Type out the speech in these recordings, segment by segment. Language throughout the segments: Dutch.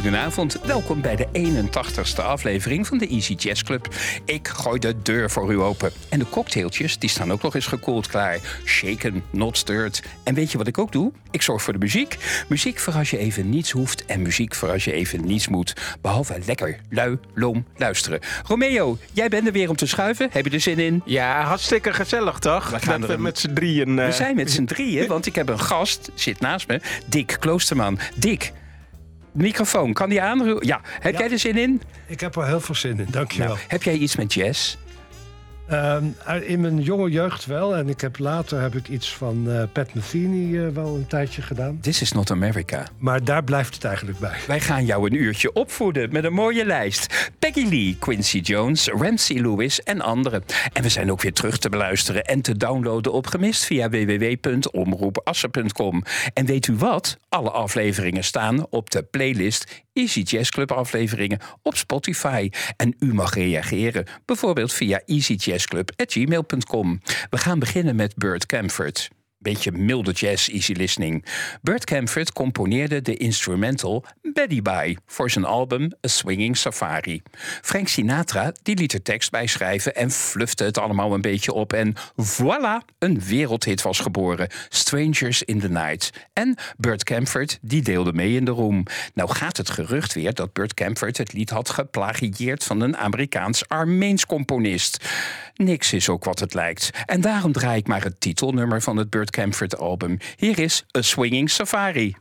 goedenavond. Welkom bij de 81ste aflevering van de Easy Jazz Club. Ik gooi de deur voor u open. En de cocktailtjes die staan ook nog eens gekoeld klaar. Shaken, not stirred. En weet je wat ik ook doe? Ik zorg voor de muziek. Muziek voor als je even niets hoeft en muziek voor als je even niets moet. Behalve lekker, lui, loom, luisteren. Romeo, jij bent er weer om te schuiven. Heb je er zin in? Ja, hartstikke gezellig toch? We gaan Dat er we een- met z'n drieën. eh, We zijn met z'n drieën, want ik heb een gast, zit naast me, Dick Kloosterman. Dick, microfoon, kan die aan? Ja, heb jij er zin in? Ik heb er heel veel zin in, dankjewel. Nou, heb jij iets met jazz? Ehm, in mijn jonge jeugd wel. En ik heb, later heb ik iets van eh, Pat Metheny eh, wel een tijdje gedaan. This is not America. Maar daar blijft het eigenlijk bij. Wij gaan jou een uurtje opvoeden met een mooie lijst. Peggy Lee, Quincy Jones, Ramsey Lewis en anderen. En we zijn ook weer terug te beluisteren en te downloaden op gemist via www.omroepassen.com. En weet u wat? Alle afleveringen staan op de playlist Easy Jazz Club afleveringen op Spotify. En u mag reageren, bijvoorbeeld via easyjazzclub.gmail.com. We gaan beginnen met Burt Camford. Beetje milde jazz, easy listening. Burt Camford componeerde de instrumental Betty Bye voor zijn album A Swinging Safari. Frank Sinatra die liet er tekst bij schrijven en flufte het allemaal een beetje op. En voilà, een wereldhit was geboren. Strangers in the Night. En Burt Camford die deelde mee in de roem. Nou gaat het gerucht weer dat Burt Camford het lied had geplagieerd van een Amerikaans-Armeens componist. Niks is ook wat het lijkt. En daarom draai ik maar het titelnummer van het Burt Camford album. Hier is A Swinging Safari.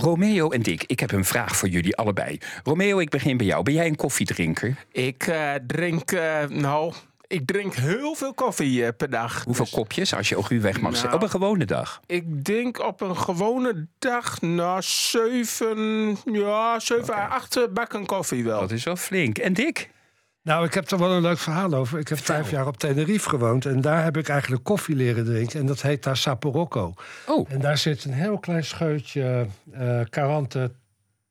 Romeo en Dick, ik heb een vraag voor jullie allebei. Romeo, ik begin bij jou. Ben jij een koffiedrinker? Ik eh, drink, eh, nou, Ik drink heel veel koffie eh, per dag. Hoeveel Dus kopjes als je ook u weg mag? Nou. Op een gewone dag. Ik denk op een gewone dag na zeven, ja, zeven à acht bakken koffie wel. Dat is wel flink. En dik? Nou, ik heb er wel een leuk verhaal over. Ik heb vijf jaar op Tenerife gewoond en daar heb ik eigenlijk koffie leren drinken. En dat heet daar Saporocco. Oh, En daar zit een heel klein scheutje eh Carante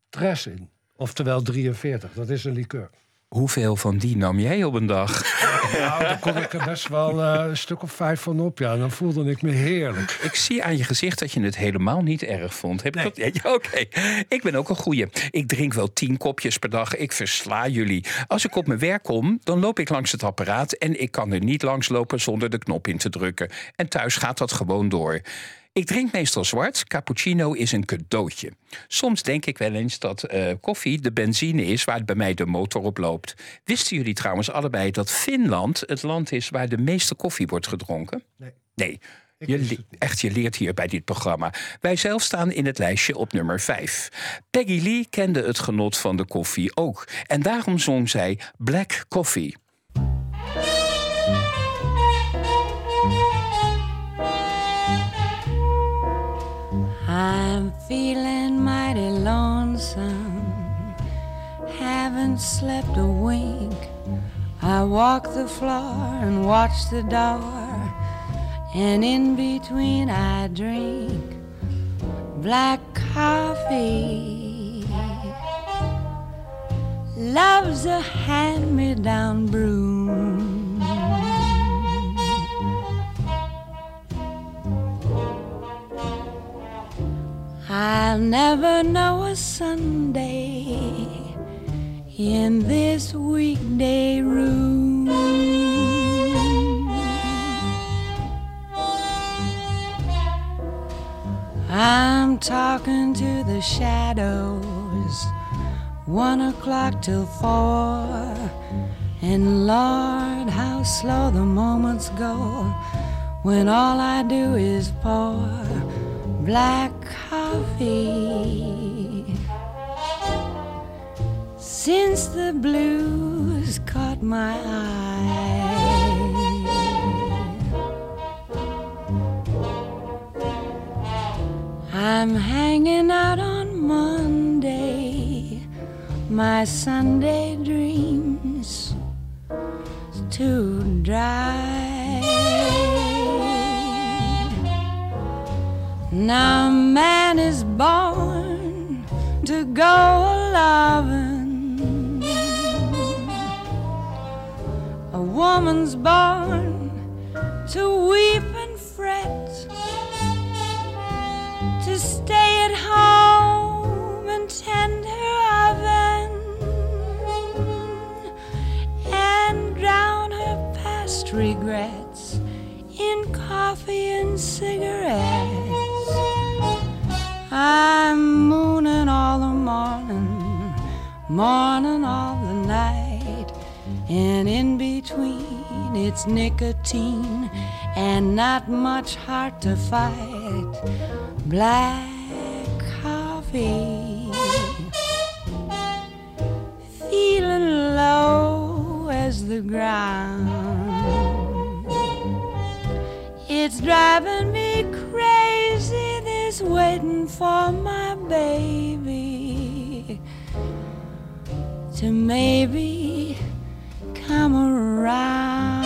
Tres in. Oftewel 43, dat is een liqueur. Hoeveel van die nam jij op een dag? Nou, daar kon ik er best wel eh, een stuk of vijf van op. Ja, dan voelde ik me heerlijk. Ik zie aan je gezicht dat je het helemaal niet erg vond. Heb ik dat? Ja, Oké, ik ben ook een goeie. Ik drink wel tien kopjes per dag. Ik versla jullie. Als ik op mijn werk kom, dan loop ik langs het apparaat... en ik kan er niet langs lopen zonder de knop in te drukken. En thuis gaat dat gewoon door. Ik drink meestal zwart. Cappuccino is een cadeautje. Soms denk ik wel eens dat eh, koffie de benzine is waar bij mij de motor op loopt. Wisten jullie trouwens allebei dat Finland het land is waar de meeste koffie wordt gedronken? Nee. Nee. Je het echt, je leert hier bij dit programma. Wij zelf staan in het lijstje op nummer 5. Peggy Lee kende het genot van de koffie ook. En daarom zong zij Black Coffee. I'm feeling mighty lonesome. Haven't slept a wink. I walk the floor and watch the door. And in between, I drink black coffee. Love's a hand me down broom. I'll never know a Sunday in this weekday room. I'm talking to the shadows, one o'clock till four. And Lord, how slow the moments go when all I do is pour black coffee. Since the blues caught my eye, I'm hanging out on Monday, my Sunday dreams to dry. Now man is born to go a loving. A woman's born to weep and fret. To stay at home and tend her oven and drown her past regrets in coffee and cigarettes. I'm mooning all the morning, morning all the night, and in between it's nicotine and not much heart to fight. Black coffee, feeling low as the ground. It's driving me crazy, this waiting for my baby to maybe come around.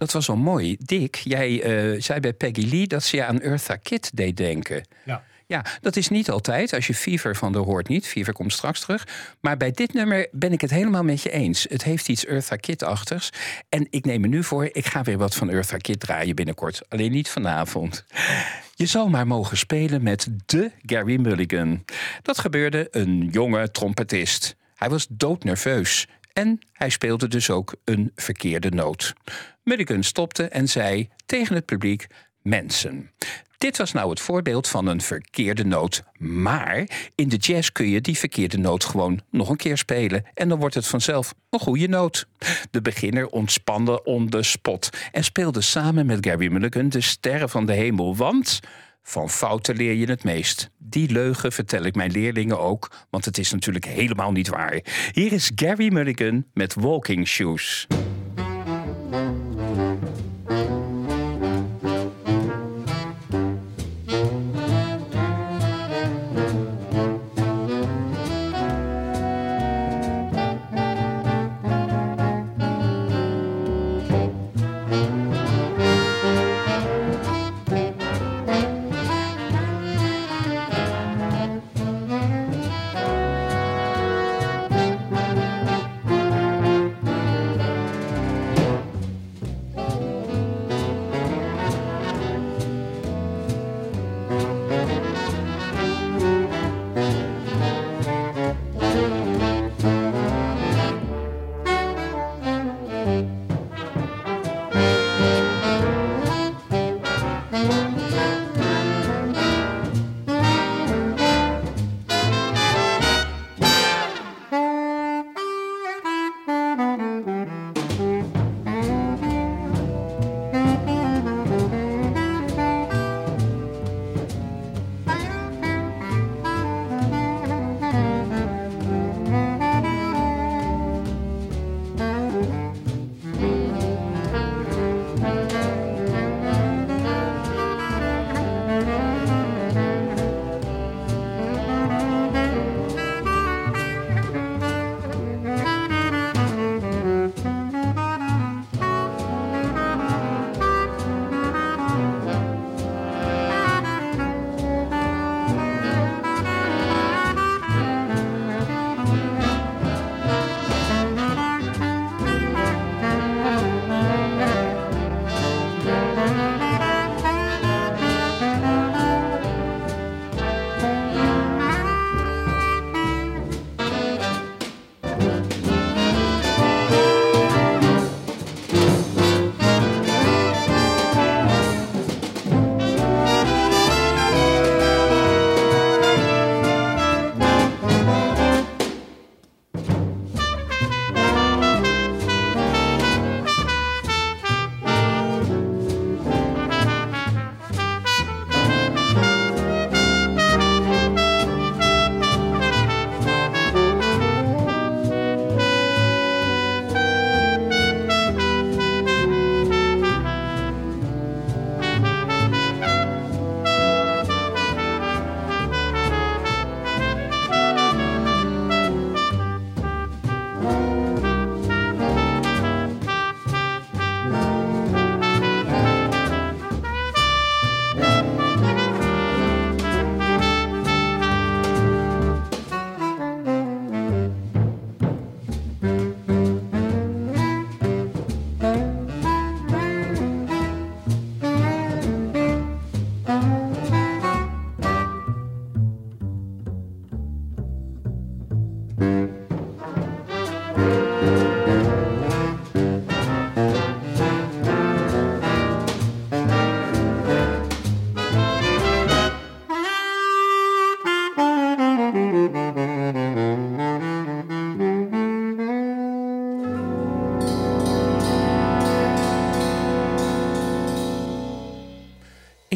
Dat was wel mooi. Dick, jij eh, zei bij Peggy Lee dat ze je aan Eartha Kitt deed denken. Ja. Ja, dat is niet altijd. Als je Fever van de hoort niet. Fever komt straks terug. Maar bij dit nummer ben ik het helemaal met je eens. Het heeft iets Eartha Kitt-achtigs. En ik neem me nu voor, ik ga weer wat van Eartha Kitt draaien binnenkort. Alleen niet vanavond. Je zal maar mogen spelen met de Gary Mulligan. Dat gebeurde een jonge trompetist. Hij was doodnerveus. En hij speelde dus ook een verkeerde noot. Mulligan stopte en zei tegen het publiek: Mensen, Dit was nou het voorbeeld van een verkeerde noot. Maar in de jazz kun je die verkeerde noot gewoon nog een keer spelen. En dan wordt het vanzelf een goede noot. De beginner ontspande on spot. En speelde samen met Gary Mulligan de sterren van de hemel. Want van fouten leer je het meest. Die leugen vertel ik mijn leerlingen ook, want het is natuurlijk helemaal niet waar. Hier is Gary Mulligan met Walking Shoes.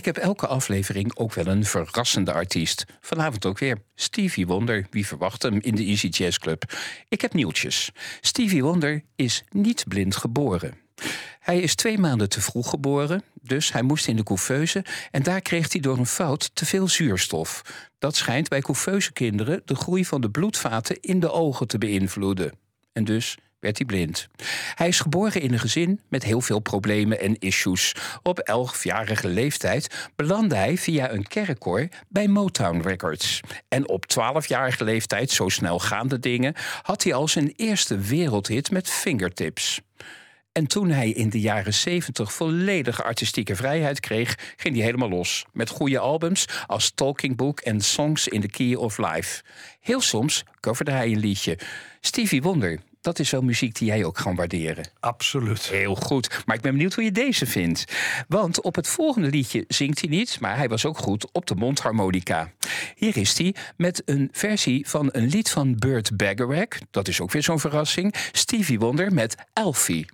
Ik heb elke aflevering ook wel een verrassende artiest. Vanavond ook weer Stevie Wonder. Wie verwacht hem in de Easy Jazz Club? Ik heb nieuwtjes. Stevie Wonder is niet blind geboren. Hij is twee maanden te vroeg geboren, dus hij moest in de couveuse en daar kreeg hij door een fout te veel zuurstof. Dat schijnt bij couveuse kinderen de groei van de bloedvaten in de ogen te beïnvloeden. En dus werd hij blind. Hij is geboren in een gezin met heel veel problemen en issues. Op elfjarige leeftijd belandde hij via een kerkkoor bij Motown Records. En op twaalfjarige leeftijd, zo snel gaan de dingen, had hij al zijn eerste wereldhit met Fingertips. En toen hij in de jaren 70 volledige artistieke vrijheid kreeg, ging hij helemaal los. Met goede albums als Talking Book en Songs in the Key of Life. Heel soms coverde hij een liedje. Stevie Wonder Dat is wel muziek die jij ook kan waarderen. Absoluut. Heel goed. Maar ik ben benieuwd hoe je deze vindt. Want op het volgende liedje zingt hij niet, maar hij was ook goed op de mondharmonica. Hier is hij met een versie van een lied van Burt Bacharach. Dat is ook weer zo'n verrassing. Stevie Wonder met Alfie.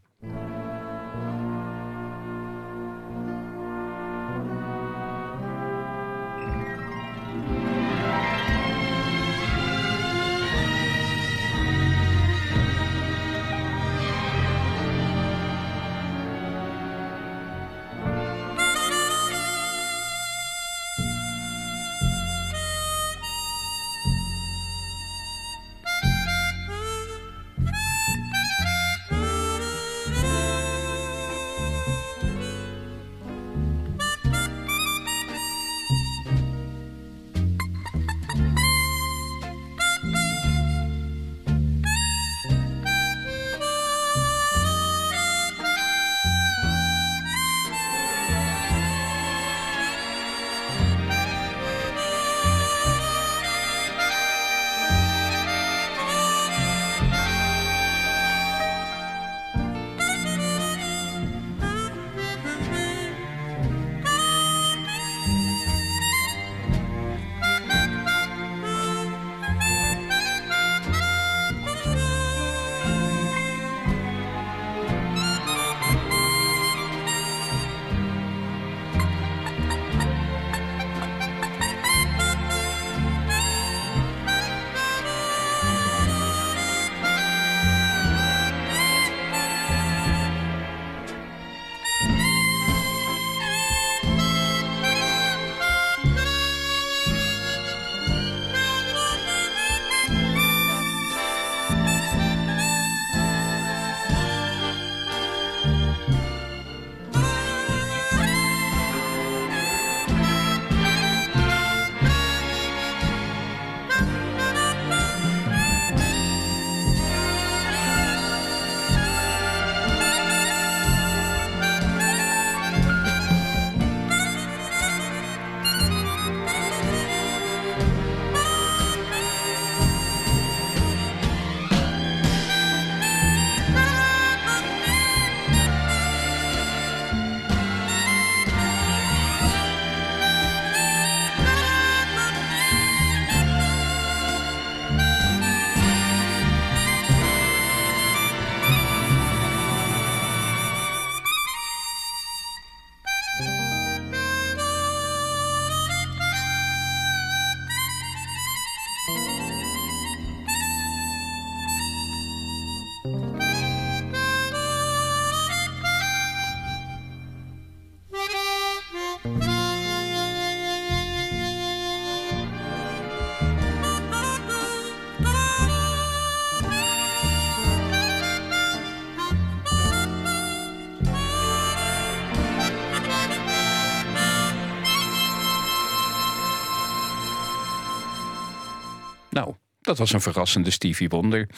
Dat was een verrassende Stevie Wonder.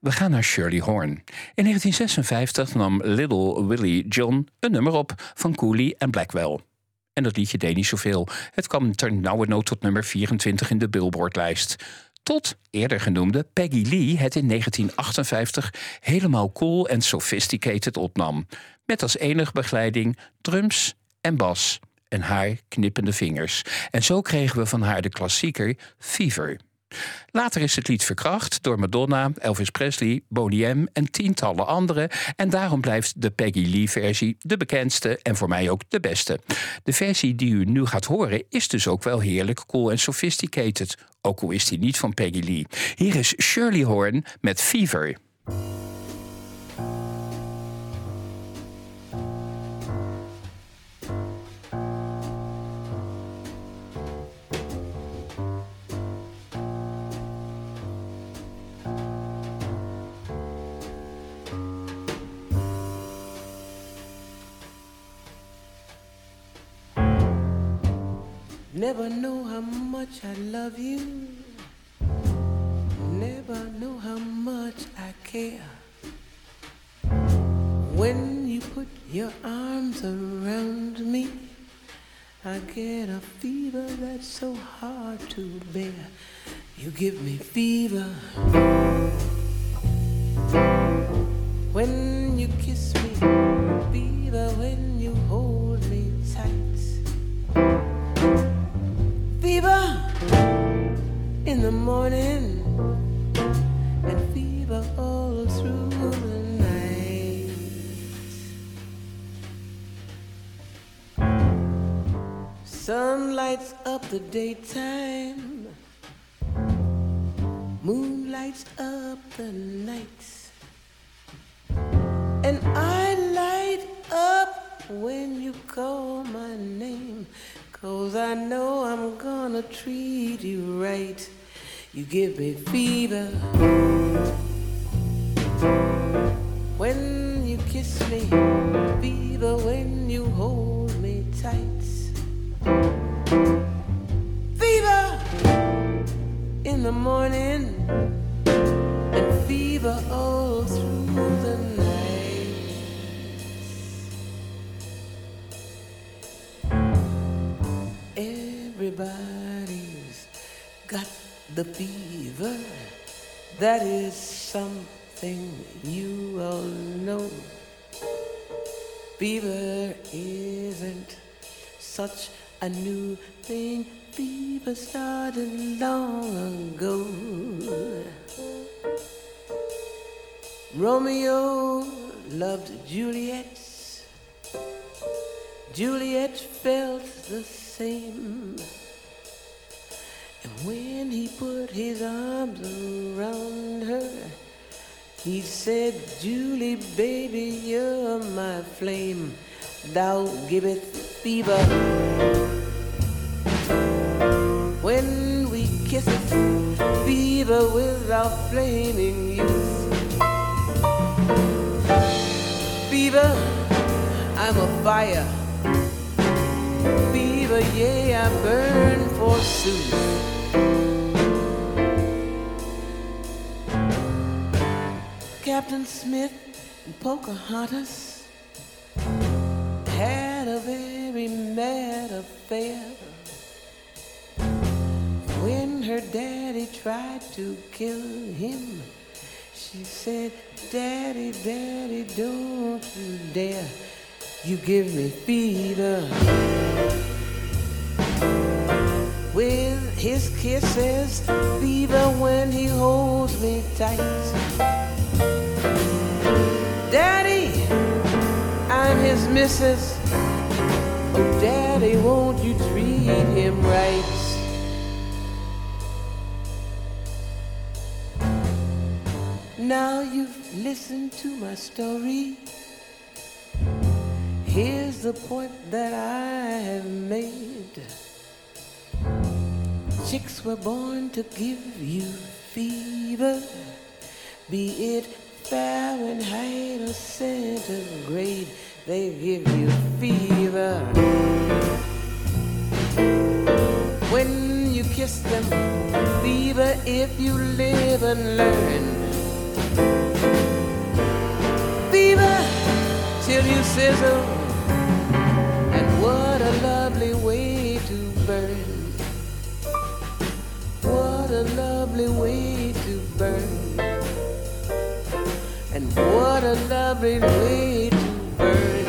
We gaan naar Shirley Horn. In 1956 nam Little Willie John een nummer op van Cooley en Blackwell. En dat liedje deed niet zoveel. Het kwam ter nauwe nood tot nummer 24 in de Billboardlijst. Tot eerder genoemde Peggy Lee het in 1958 helemaal cool en sophisticated opnam. Met als enige begeleiding drums en bas en haar knippende vingers. En zo kregen we van haar de klassieker Fever. Later is het lied verkracht door Madonna, Elvis Presley, Boney M en tientallen anderen. En daarom blijft de Peggy Lee-versie de bekendste en voor mij ook de beste. De versie die u nu gaat horen is dus ook wel heerlijk cool en sophisticated. Ook al is die niet van Peggy Lee. Hier is Shirley Horn met Fever. Never know how much I love you. Never know how much I care. When you put your arms around me, I get a fever that's so hard to bear. You give me fever. When you kiss me, fever when fever in the morning and fever all through the night. Sun lights up the daytime, moon lights up the night, and I light up when you call my name. I know I'm gonna treat you right. You give me fever when you kiss me, fever when you hold me tight. Fever in the morning and fever all Everybody's got the fever. That is something you all know. Fever isn't such a new thing. Fever started long ago. Romeo loved Juliet. Juliet felt the same. And when he put his arms around her, he said, Julie, baby, you're my flame. Thou giveth fever. When we kiss it, fever with our flaming youth. Fever, I'm a fire. Fever, yeah, I burn forsooth. Captain Smith and Pocahontas had a very mad affair. When her daddy tried to kill him, she said, Daddy, Daddy, don't you dare. You give me fever. With his kisses, fever when he holds me tight. Daddy, I'm his missus. Oh, Daddy, won't you treat him right? Now you've listened to my story. Here's the point that I have made. Chicks were born to give you fever, be it Fahrenheit or centigrade, they give you fever. When you kiss them, fever if you live and learn. Fever till you sizzle, a lovely way to burn. And what a lovely way to burn.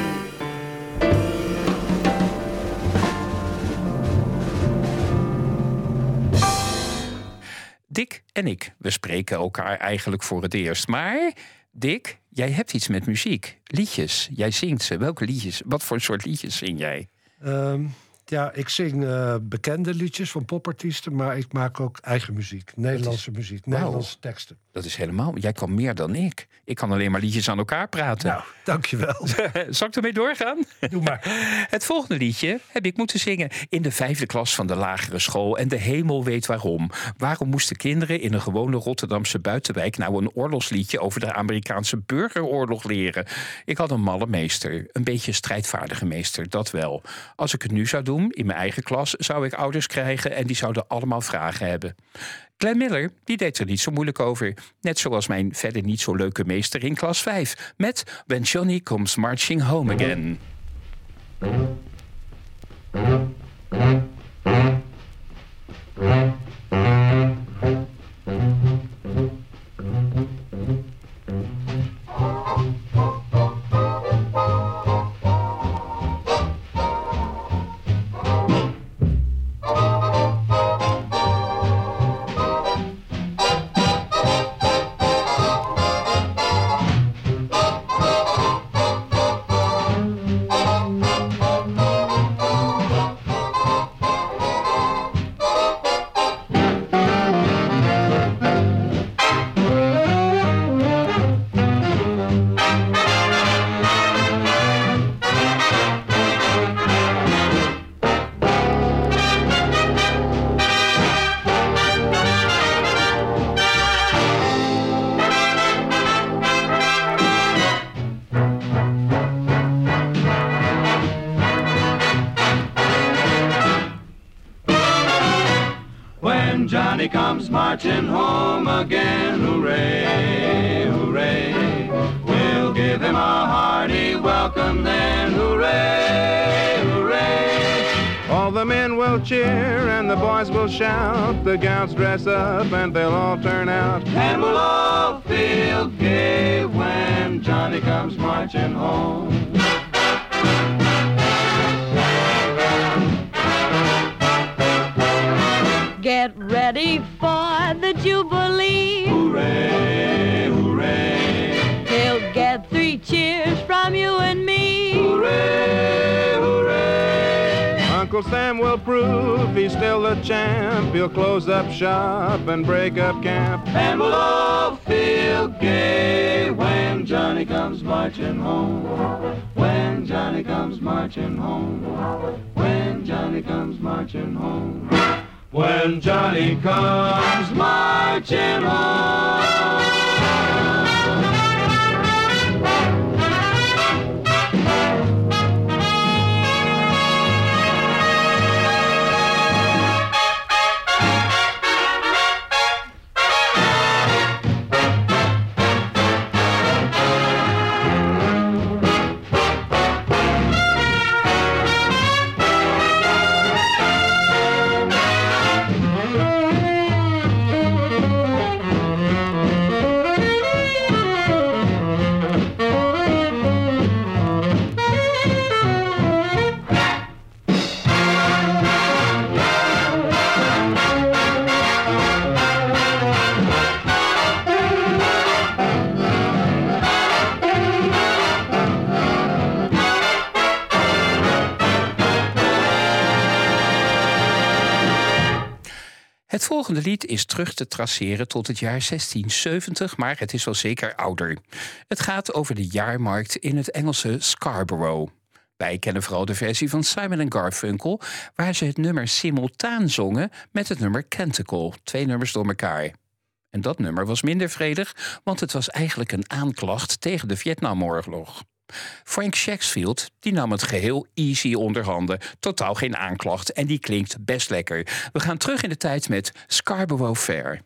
Dick en ik, we spreken elkaar eigenlijk voor het eerst. Maar Dick, jij hebt iets met muziek. Liedjes. Jij zingt ze. Welke liedjes? Wat voor soort liedjes zing jij? Ehm, ja, ik zing eh, bekende liedjes van popartiesten, maar ik maak ook eigen muziek. Nederlandse muziek, Nederlandse teksten. Dat is helemaal. Jij kan meer dan ik. Ik kan alleen maar liedjes aan elkaar praten. Nou, dankjewel. Zal ik ermee doorgaan? Doe maar. Het volgende liedje heb ik moeten zingen in de vijfde klas van de lagere school. En de hemel weet waarom. Waarom moesten kinderen in een gewone Rotterdamse buitenwijk nou een oorlogsliedje over de Amerikaanse burgeroorlog leren? Ik had een malle meester, een beetje strijdvaardige meester, dat wel. Als ik het nu zou doen, in mijn eigen klas, zou ik ouders krijgen en die zouden allemaal vragen hebben. Glenn Miller die deed er niet zo moeilijk over. Net zoals mijn verder niet zo leuke meester in klas 5 met When Johnny Comes Marching Home Again. Shout. Dress up and they'll all turn out. And we'll all feel gay when Johnny comes marching home. Get ready Uncle Sam will prove he's still the champ. He'll close up shop and break up camp. And we'll all feel gay when Johnny comes marching home. When Johnny comes marching home. When Johnny comes marching home. When Johnny comes marching home. Het volgende lied is terug te traceren tot het jaar 1670, maar het is wel zeker ouder. Het gaat over de jaarmarkt in het Engelse Scarborough. Wij kennen vooral de versie van Simon Garfunkel, waar ze het nummer simultaan zongen met het nummer Canticle, twee nummers door elkaar. En dat nummer was minder vredig, want het was eigenlijk een aanklacht tegen de Vietnamoorlog. Frank Shakespeare die nam het geheel easy onder handen. Totaal geen aanklacht en die klinkt best lekker. We gaan terug in de tijd met Scarborough Fair.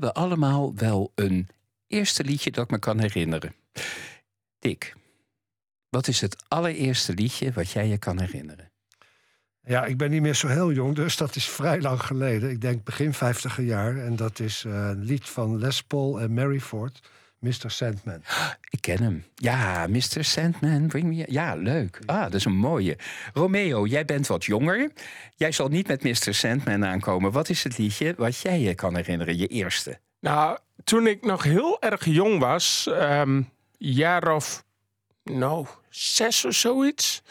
Hebben allemaal wel een eerste liedje dat me kan herinneren. Dick, wat is het allereerste liedje wat jij je kan herinneren? Ja, ik ben niet meer zo heel jong, dus dat is vrij lang geleden. Ik denk begin 50 jaar. En dat is eh, een lied van Les Paul en Mary Ford, Mr. Sandman. Ik ken hem. Ja, Mr. Sandman, bring me... Ja, leuk. Ah, dat is een mooie. Romeo, jij bent wat jonger. Jij zal niet met Mr. Sandman aankomen. Wat is het liedje wat jij je kan herinneren, je eerste? Nou, toen ik nog heel erg jong was, ehm jaar of, nou, zes of zoiets.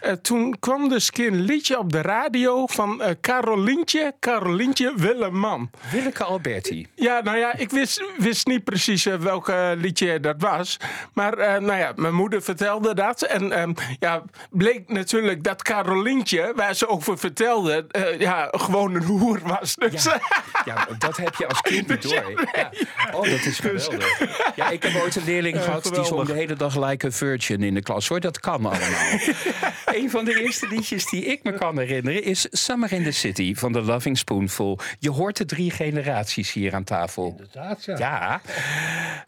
Eh, toen kwam dus een liedje op de radio van eh Carolientje, Carolientje Willeman. Willeke Alberti. Ja, nou ja, ik wist, wist niet precies eh, welke liedje dat was. Maar nou ja, mijn moeder vertelde dat. En ehm, ja, bleek natuurlijk dat Carolientje, waar ze over vertelde, ja, gewoon een hoer was. Dus, Ja, dat heb je als kind niet door. Ja. Oh, dat is geweldig. Ja, ik heb ooit een leerling gehad die zong de hele dag Like a Virgin in de klas. Hoor, dat kan allemaal. Een van de eerste liedjes die ik me kan herinneren is Summer in the City van The Loving Spoonful. Je hoort de drie generaties hier aan tafel. Inderdaad, ja. Ja,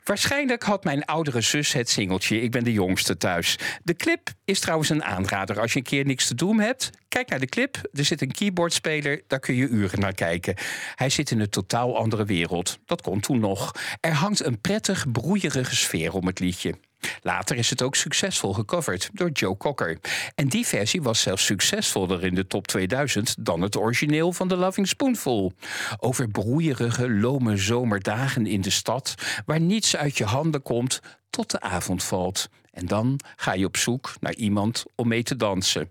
waarschijnlijk had mijn oudere zus het singeltje. Ik ben de jongste thuis. De clip is trouwens een aanrader. Als je een keer niks te doen hebt, kijk naar de clip. Er zit een keyboardspeler, daar kun je uren naar kijken. Hij zit in een totaal andere wereld. Dat kon toen nog. Er hangt een prettig, broeierige sfeer om het liedje. Later is het ook succesvol gecoverd door Joe Cocker. En die versie was zelfs succesvoller in de top 2000 dan het origineel van The Loving Spoonful. Over broeierige, lome zomerdagen in de stad, waar niets uit je handen komt tot de avond valt. En dan ga je op zoek naar iemand om mee te dansen.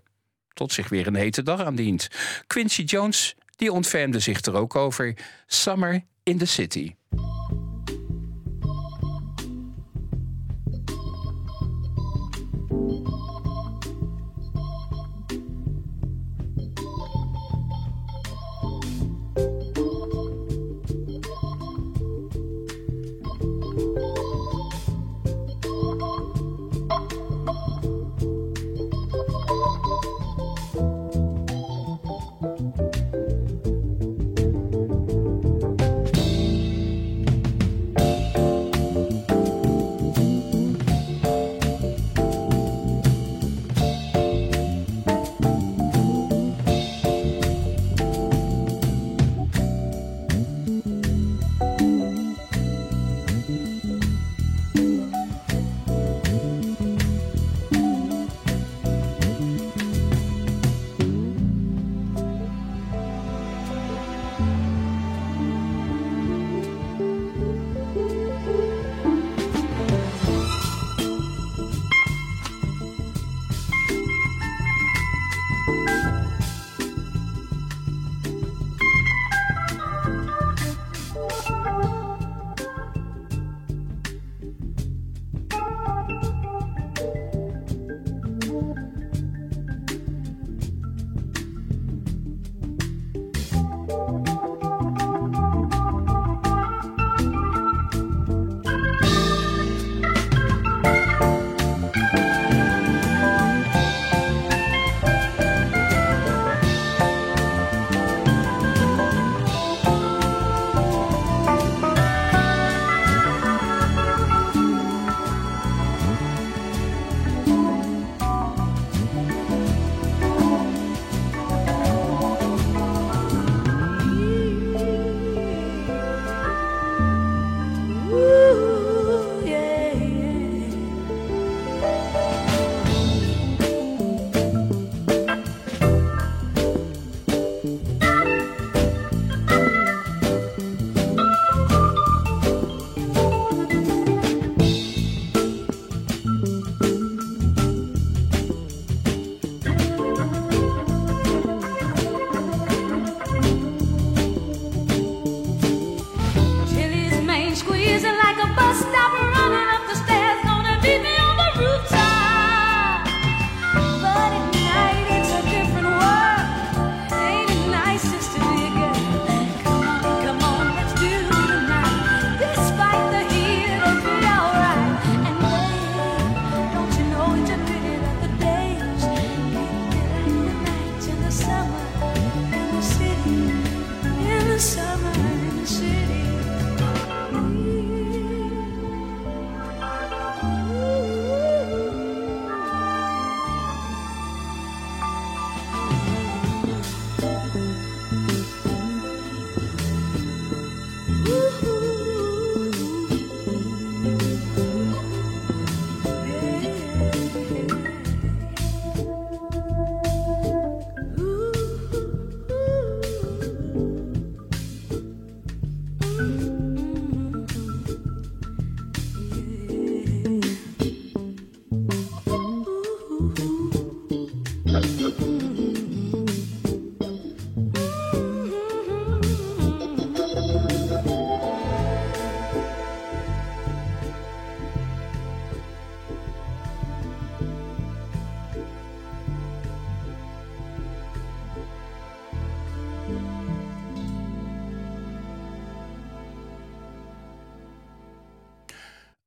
Tot zich weer een hete dag aandient. Quincy Jones, die ontfermde zich er ook over. Summer in the City.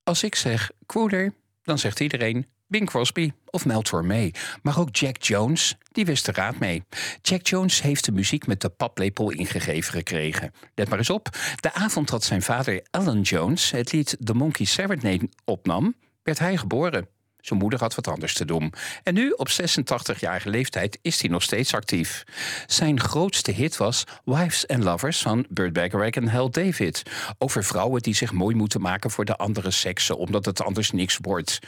Als ik zeg Quooler, dan zegt iedereen Bing Crosby of Mel Tormé. Maar ook Jack Jones, die wist de raad mee. Jack Jones heeft de muziek met de paplepel ingegeven gekregen. Let maar eens op, de avond dat zijn vader Alan Jones het lied The Monkey Serenade opnam, werd hij geboren. Zijn moeder had wat anders te doen. En nu, op 86-jarige leeftijd, is hij nog steeds actief. Zijn grootste hit was Wives and Lovers van Burt Bacharach en Hal David. Over vrouwen die zich mooi moeten maken voor de andere seksen, omdat het anders niks wordt.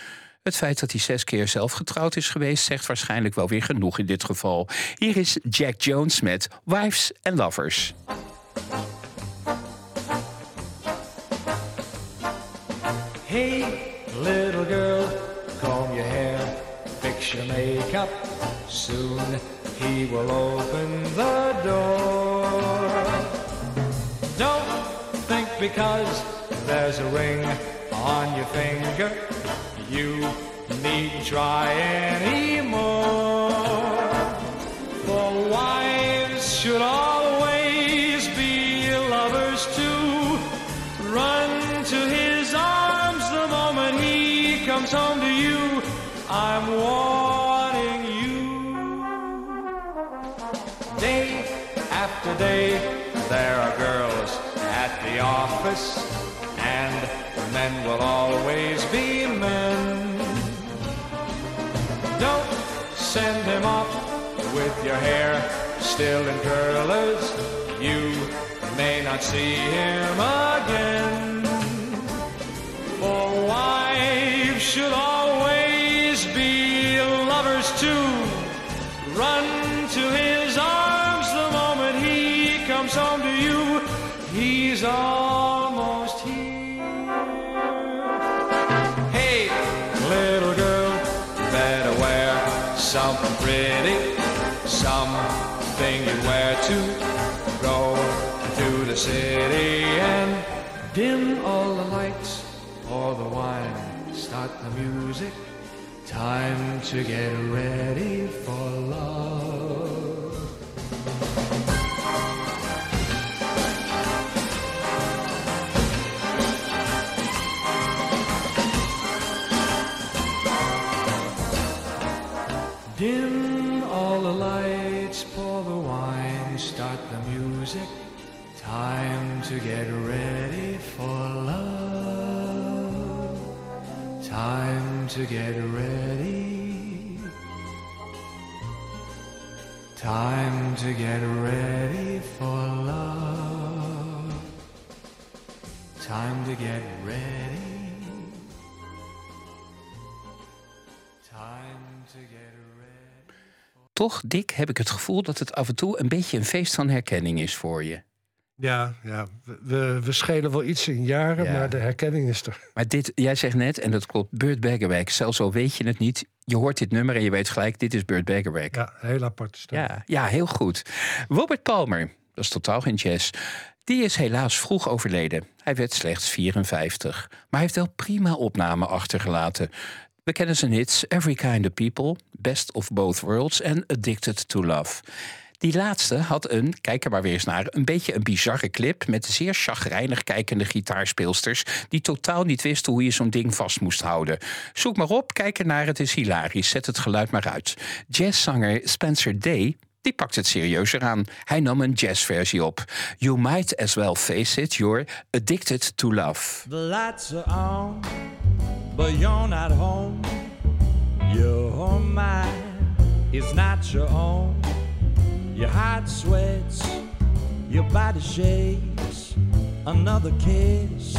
Het feit dat hij zes keer zelf getrouwd is geweest, zegt waarschijnlijk wel weer genoeg in dit geval. Hier is Jack Jones met Wives and Lovers. Your makeup. Soon he will open the door. Don't think because there's a ring on your finger, you needn't try anymore. Office, and men will always be men. Don't send him off with your hair still in curlers. You may not see him again. For wives should always be lovers too. Run to his arms the moment he comes home to you. He's almost pretty, something you wear to go to the city and dim all the lights, pour the wine, start the music. Time to get ready for love. Toch, Dick, heb ik het gevoel dat het af en toe een beetje een feest van herkenning is voor je. Ja, ja. We, we, schelen wel iets in jaren, Ja. maar de herkenning is er. Maar dit, jij zegt net, en dat klopt, Burt Bacharach. Zelfs al weet je het niet, je hoort dit nummer en je weet gelijk, dit is Burt Bacharach. Ja, heel aparte stem. Ja, ja, heel goed. Robert Palmer, dat is totaal geen jazz. Die is helaas vroeg overleden. Hij werd slechts 54. Maar hij heeft wel prima opnamen achtergelaten. We kennen zijn hits Every Kind of People, Best of Both Worlds en Addicted to Love. Die laatste had een, kijk er maar weer eens naar, een beetje een bizarre clip met zeer chagrijnig kijkende gitaarspeelsters die totaal niet wisten hoe je zo'n ding vast moest houden. Zoek maar op, kijk ernaar, het is hilarisch, zet het geluid maar uit. Jazzzanger Spencer Day die pakt het serieuzer aan. Hij nam een jazzversie op. You might as well face it, you're addicted to love. But you're not home. Your mind is not your own. Your heart sweats, your body shakes. Another kiss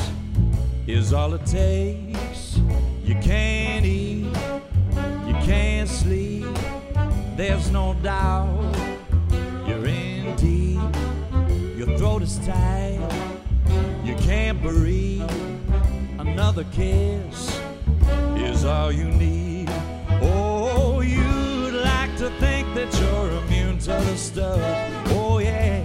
is all it takes. You can't eat, you can't sleep. There's no doubt you're in deep. Your throat is tight, you can't breathe. Another kiss is all you need. Oh, you'd like to think that you're immune to the stuff. Oh yeah.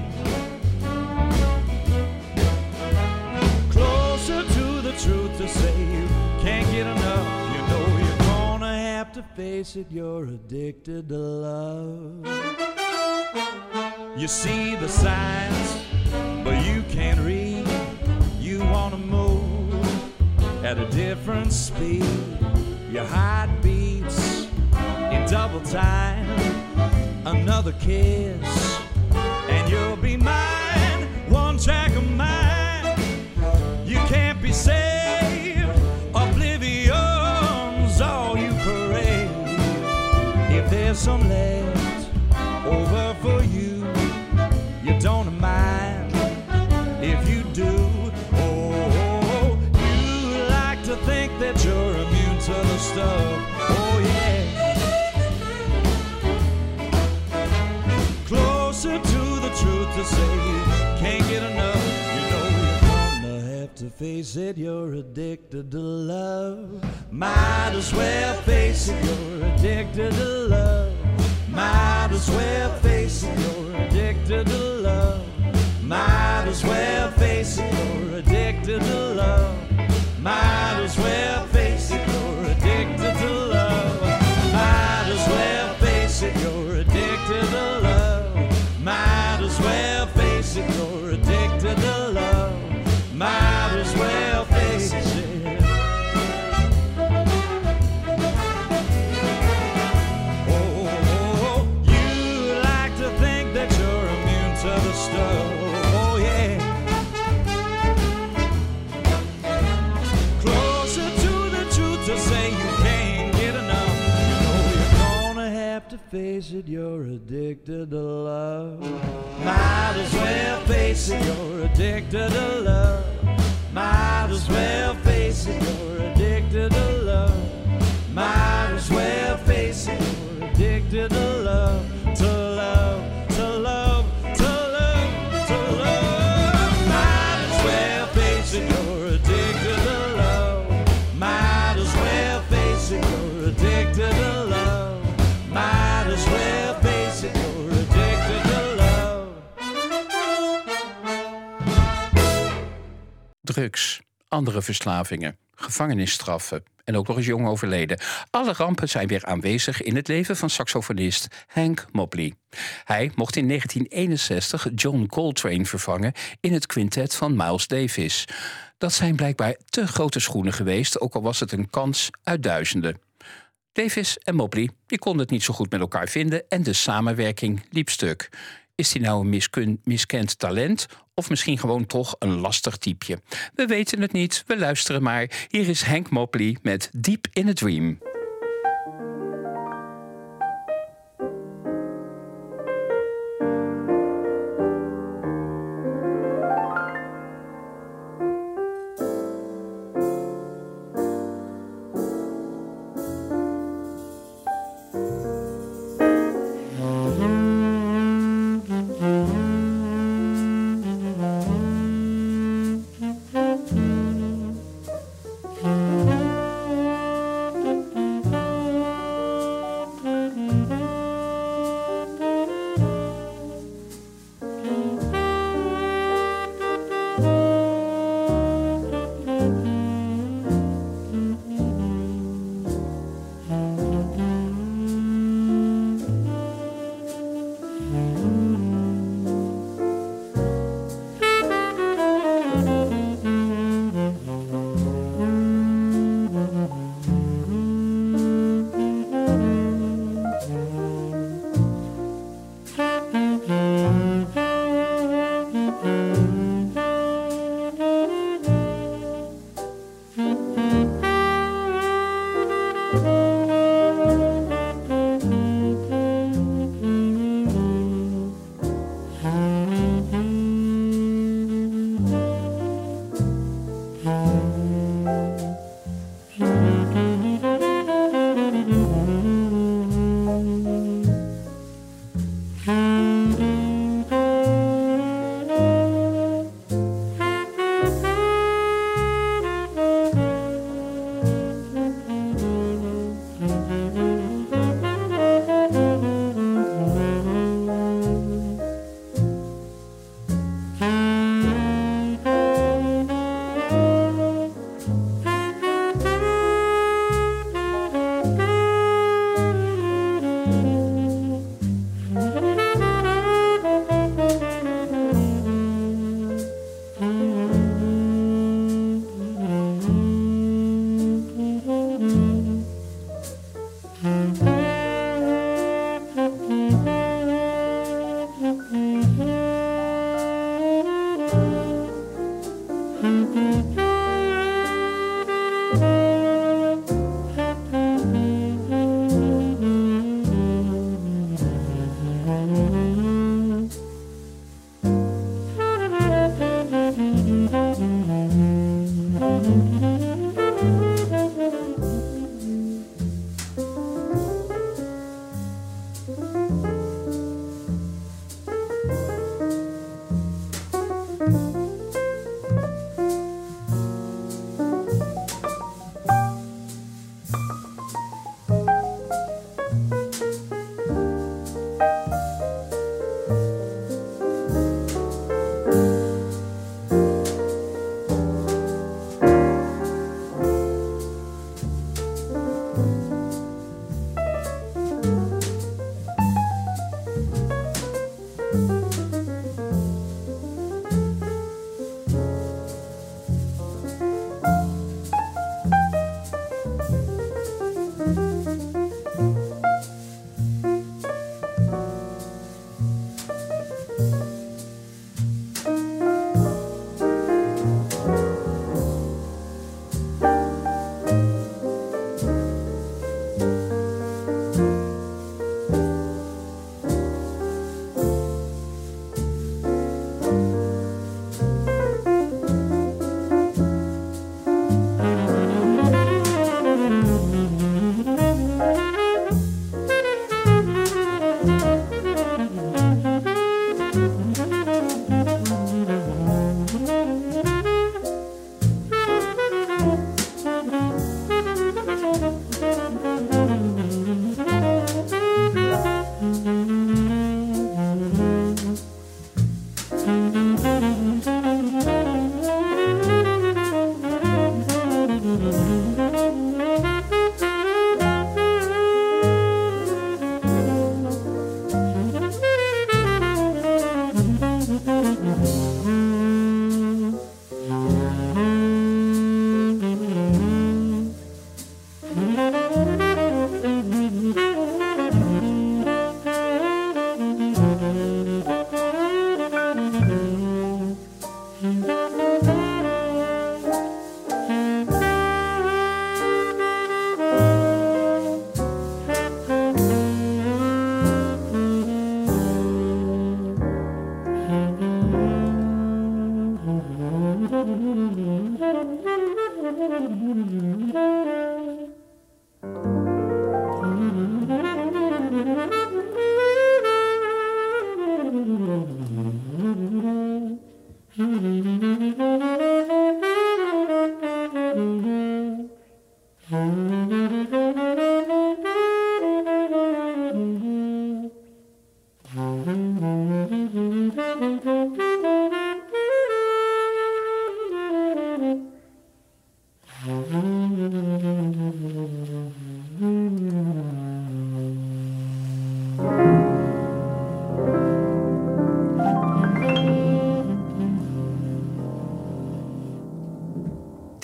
Closer to the truth to say you can't get enough. You know you're gonna have to face it. You're addicted to love. You see the signs, but you can't read. You wanna move at a different speed. Your heart beats in double time. Another kiss, and you'll be mine. One track of mine. You can't be saved. Oblivion's all you crave. If there's some left over to say can't get enough. You know you're gonna have to face it. You're addicted to love. Might as well face it. You're addicted to love. Might as well face it. You're addicted to love. Might as well face it. You're addicted to love. Might as well face it. You're addicted to love. Might as well face it. You're face it. You're addicted to love. Might as well face it. You're addicted to love. Might as well face it. You're addicted to love. Might as well face it. You're addicted to love. Drugs, andere verslavingen, gevangenisstraffen en ook nog eens jong overleden. Alle rampen zijn weer aanwezig in het leven van saxofonist Hank Mobley. Hij mocht in 1961 John Coltrane vervangen in het quintet van Miles Davis. Dat zijn blijkbaar te grote schoenen geweest, ook al was het een kans uit duizenden. Davis en Mobley die konden het niet zo goed met elkaar vinden en de samenwerking liep stuk. Is hij nou een miskun- miskend talent of misschien gewoon toch een lastig typeje? We weten het niet, we luisteren maar. Hier is Hank Mobley met Deep in a Dream.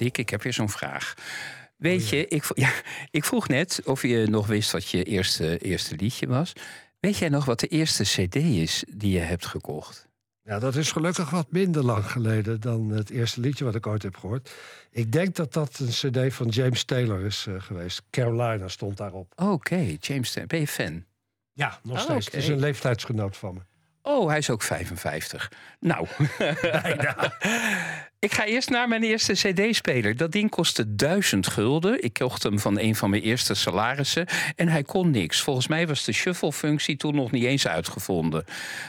Dick, ik heb weer zo'n vraag. Weet je, ik, ja, ik vroeg net of je nog wist wat je eerste, eerste liedje was. Weet jij nog wat de eerste CD is die je hebt gekocht? Ja, dat is gelukkig wat minder lang geleden dan het eerste liedje wat ik ooit heb gehoord. Ik denk dat dat een cd van James Taylor is eh, geweest. Carolina stond daarop. Oké, James, Tan- ben je fan? Ja, nog Oh, steeds. Het is een leeftijdsgenoot van me. Oh, hij is ook 55. Nou, bijna. Ik ga eerst naar mijn eerste CD-speler. Dat ding kostte 1000 gulden. Ik kocht hem van een van mijn eerste salarissen. En hij kon niks. Volgens mij was de shuffle-functie toen nog niet eens uitgevonden.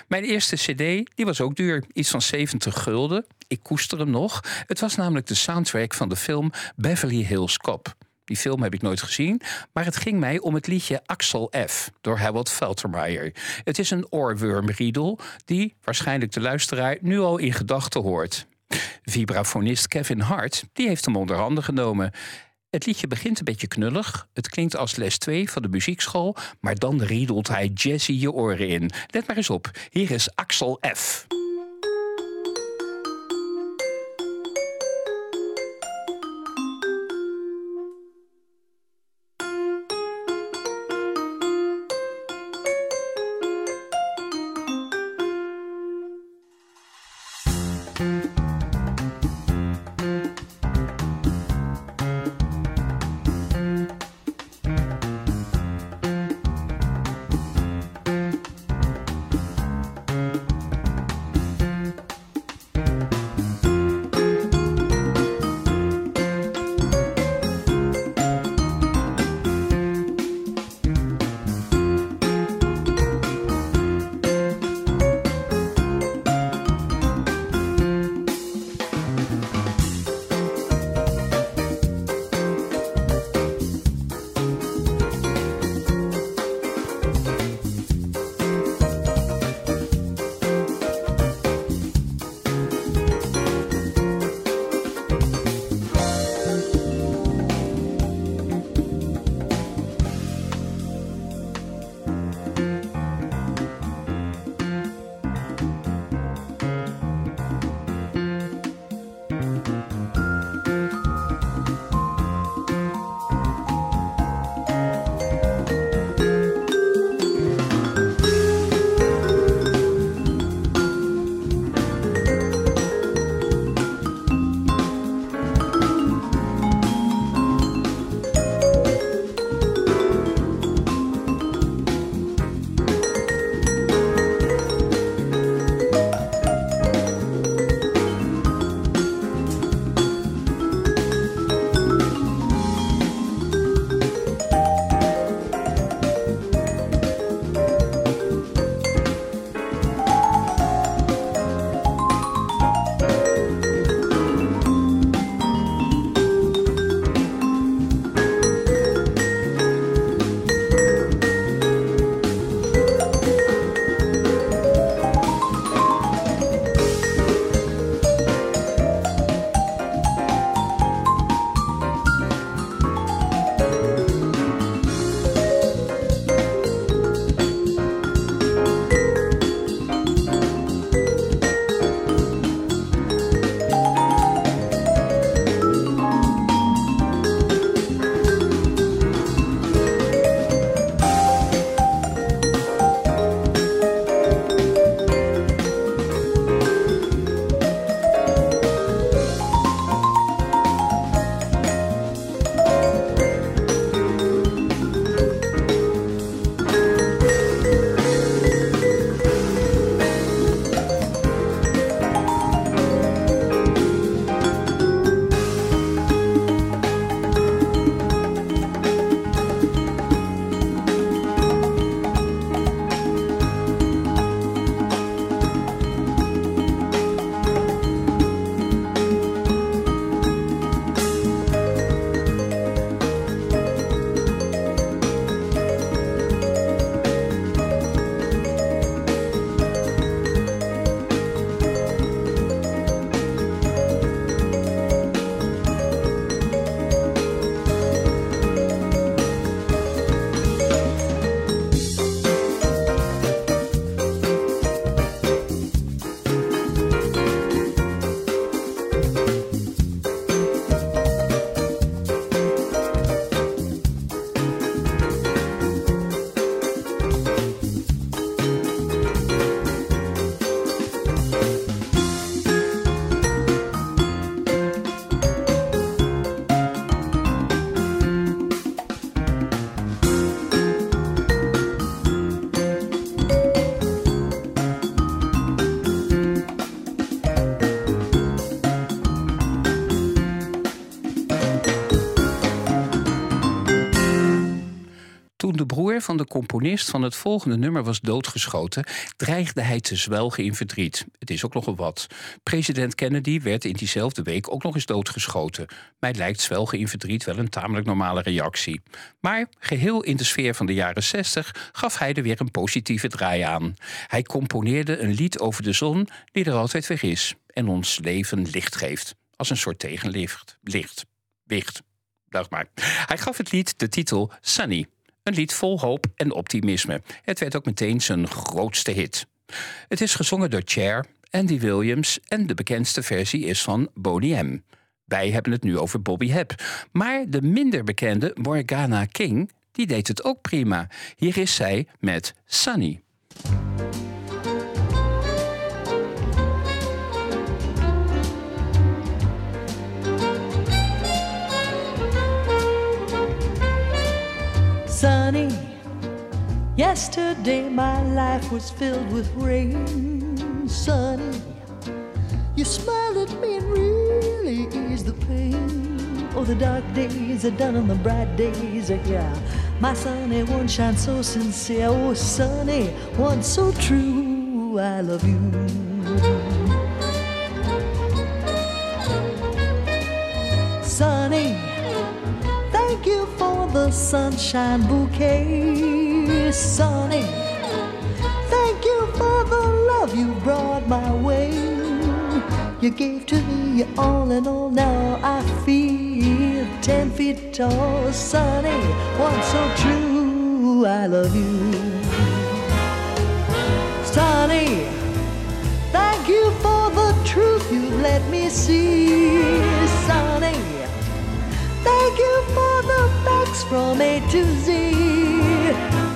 Mijn eerste CD die was ook duur. Iets van 70 gulden. Ik koester hem nog. Het was namelijk de soundtrack van de film Beverly Hills Cop. Die film heb ik nooit gezien, maar het ging mij om het liedje Axel F. door Harold Faltermeyer. Het is een oorwormriedel die waarschijnlijk de luisteraar nu al in gedachten hoort. Vibrafonist Kevin Hart die heeft hem onder handen genomen. Het liedje begint een beetje knullig. Het klinkt als les 2 van de muziekschool, maar dan riedelt hij jazzy je oren in. Let maar eens op. Hier is Axel F. waarvan de componist van het volgende nummer was doodgeschoten, dreigde hij te zwelgen in verdriet. Het is ook nogal wat. President Kennedy werd in diezelfde week ook nog eens doodgeschoten. Mij lijkt zwelgen in verdriet wel een tamelijk normale reactie. Maar geheel in de sfeer van de jaren 60 gaf hij er weer een positieve draai aan. Hij componeerde een lied over de zon die er altijd weer is en ons leven licht geeft. Als een soort tegenlicht. Licht. Licht. Dacht maar. Hij gaf het lied de titel Sunny. Een lied vol hoop en optimisme. Het werd ook meteen zijn grootste hit. Het is gezongen door Cher, Andy Williams en de bekendste versie is van Boney M. Wij hebben het nu over Bobby Hebb. Maar de minder bekende Morgana King, die deed het ook prima. Hier is zij met Sunny. Sunny, yesterday my life was filled with rain. Sunny, you smiled at me and really eased the pain. Oh, the dark days are done and the bright days are here. My sunny one shines so sincere. Oh, sunny one so true. I love you. Sunny, thank you for the sunshine bouquet. Sunny, thank you for the love you brought my way. You gave to me all in all. Now I feel ten feet tall. Sunny, one so true. I love you. Sunny, thank you for the truth you let me see. Sunny, thank you for from A to Z.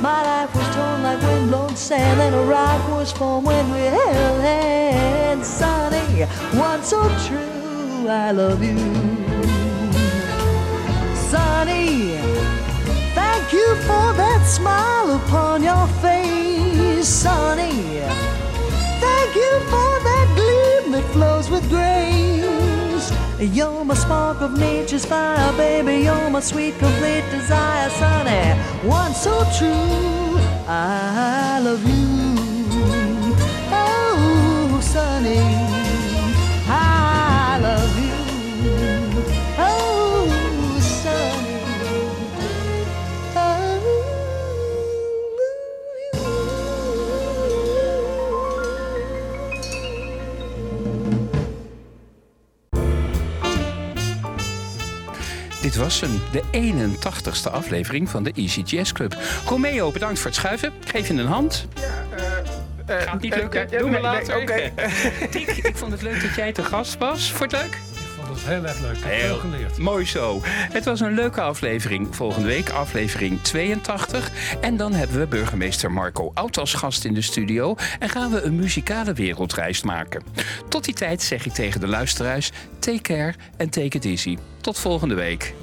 My life was torn like windblown sand, and a rock was formed when we held hands. Sunny, one so true, I love you. Sunny, thank you for that smile upon your face. Sunny, thank you for that gleam that flows with grace. You're my spark of nature's fire, baby. You're my sweet, complete desire, Sunny. One so true, I love you. Oh, Sunny, Dit was hem, de 81ste aflevering van de Easy Jazz Club. Romeo, bedankt voor het schuiven. Geef je een hand. Gaat niet lukken. Doe maar later. Oké. Ik vond het leuk dat jij te gast was. Vond je het leuk? Ik vond het heel erg leuk. Ik heb veel geleerd. Mooi zo. Het was een leuke aflevering. Volgende week aflevering 82. En dan hebben we burgemeester Marco Oud als gast in de studio. En gaan we een muzikale wereldreis maken. Tot die tijd zeg ik tegen de luisteraars... take care en take it easy. Tot volgende week.